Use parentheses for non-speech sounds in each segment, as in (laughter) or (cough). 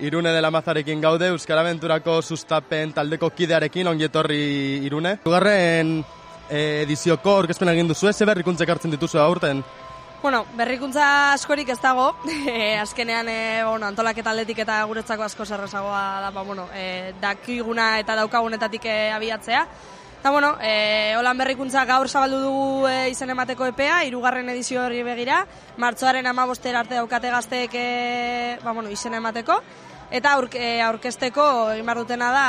Irune dela mazarekin gaude, Euskara Aventurako sustapen taldeko kidearekin, ongietorri Irune. Ugarren eh, edizioko orkespen egin duzu, ze berrikuntzek hartzen dituzu aurten? Bueno, berrikuntza askorik ez dago, (laughs) e, azkenean e, bueno, antolaketa atletik eta guretzako asko zerrezagoa da, ba, bueno, e, dakiguna eta daukagunetatik e, abiatzea. Eta, bueno, e, holan berrikuntza gaur zabaldu dugu e, izen emateko epea, irugarren edizio hori begira, martzoaren amabostera arte daukate gazteek e, ba, bueno, izen emateko. Eta aurk, e, aurkesteko egin behar dutena da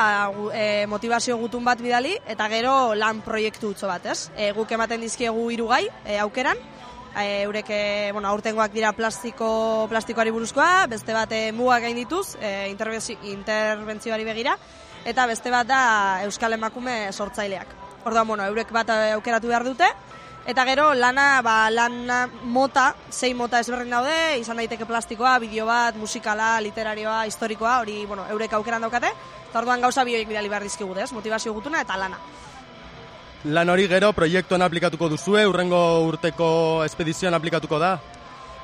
e, motivazio gutun bat bidali, eta gero lan proiektu utzo bat, ez? E, guk ematen dizkiegu irugai, e, aukeran, e, eurek e, bueno, aurtengoak dira plastiko, plastikoari buruzkoa, beste bat e, mugak gain dituz, e, interbentzioari begira, eta beste bat da Euskal Emakume sortzaileak. Orduan, bueno, eurek bat aukeratu behar dute, eta gero lana, ba, lana mota, sei mota ezberdin daude, izan daiteke plastikoa, bideo bat, musikala, literarioa, historikoa, hori, bueno, eurek aukeran daukate, eta orduan gauza bioik bidali behar dizkigu, motivazio gutuna eta lana. Lan hori gero proiektuan aplikatuko duzue, urrengo urteko espedizioan aplikatuko da?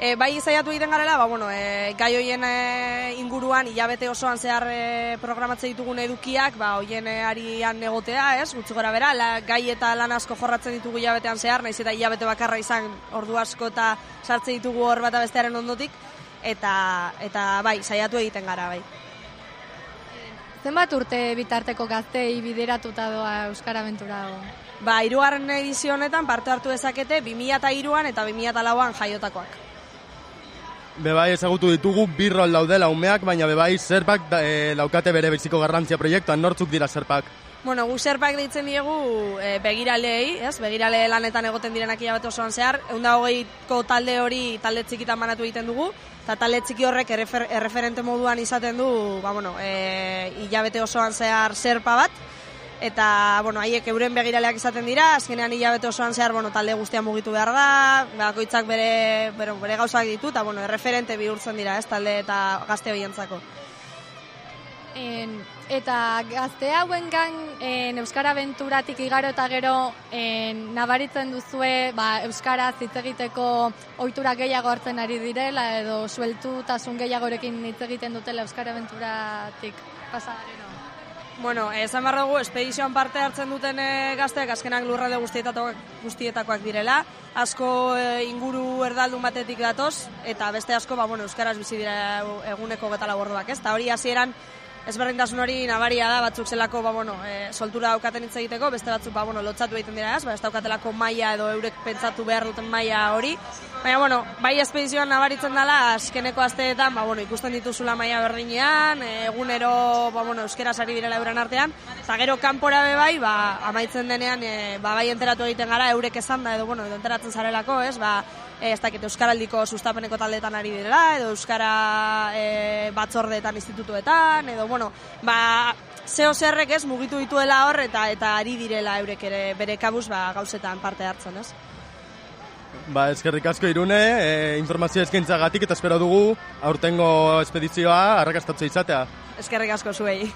E, bai izaiatu egiten garela, ba, bueno, e, gai hoien e, inguruan hilabete osoan zehar e, programatze ditugun edukiak, ba, hoien e, arian egotea, ez, gutxi gora bera, la, gai eta lan asko jorratzen ditugu hilabetean zehar, naiz eta hilabete bakarra izan ordu asko eta sartze ditugu hor bat bestearen ondotik, eta, eta bai, saiatu egiten gara, bai. Zenbat urte bitarteko gaztei bideratuta doa Euskara Aventura Ba, irugarren edizio honetan parte hartu dezakete 2002an eta 2004an jaiotakoak. Bebai ezagutu ditugu birrol daudela umeak, baina bebai zerpak da, e, laukate bere beziko garrantzia proiektuan, nortzuk dira zerpak? Bueno, gu zerpak deitzen diegu e, begiralei, ez? begirale lanetan egoten direnak hilabete osoan zehar, egun hogeiko talde hori talde txikitan manatu egiten dugu, eta talde txiki horrek errefer, erreferente moduan izaten du, ba, bueno, e, hilabete osoan zehar zerpa bat, eta bueno, haiek euren begiraleak izaten dira, azkenean hilabete osoan zehar, bueno, talde guztian mugitu behar da, bakoitzak bere, bere, bere gauzak ditu, eta bueno, erreferente bihurtzen dira, ez, talde eta gazte horientzako. En, eta gazte hauen gan en, Euskara Venturatik igaro eta gero en, nabaritzen duzue ba, Euskara hitz egiteko ohitura gehiago hartzen ari direla edo sueltu tasun gehiagorekin hitz egiten dutela Euskara Venturatik pasadaren Bueno, esan behar dugu, espedizioan parte hartzen duten e, gazteak azkenak lurralde guztietakoak, guztietakoak direla. Asko e, inguru erdaldun batetik datoz, eta beste asko, ba, bueno, Euskaraz bizi dira eguneko geta laborduak, ez? Ta hori hasieran ezberdintasun hori nabaria da batzuk zelako ba, bueno, e, soltura daukaten hitz egiteko, beste batzuk ba, bueno, lotzatu egiten dira ez, ba, ez daukatelako maila edo eurek pentsatu behar duten maila hori. Baina, bueno, bai espedizioan nabaritzen dela, askeneko asteetan, ba, bueno, ikusten dituzula maila berdinean, egunero, ba, bueno, euskera sari direla euren artean, eta gero kanpora be bai, ba, amaitzen denean, e, ba, bai enteratu egiten gara, eurek esan da, edo, bueno, edo enteratzen zarelako, ez, ba, ez dakit Euskaraldiko sustapeneko taldeetan ari direla, edo Euskara e, batzordeetan institutuetan, edo, bueno, ba, zeo zerrek ez mugitu dituela hor, eta eta ari direla eurek ere bere kabuz ba, gauzetan parte hartzen, ez? Ba, eskerrik asko irune, e, informazio eskaintza gatik eta espero dugu aurtengo espedizioa arrakastatze izatea. Eskerrik asko zuei.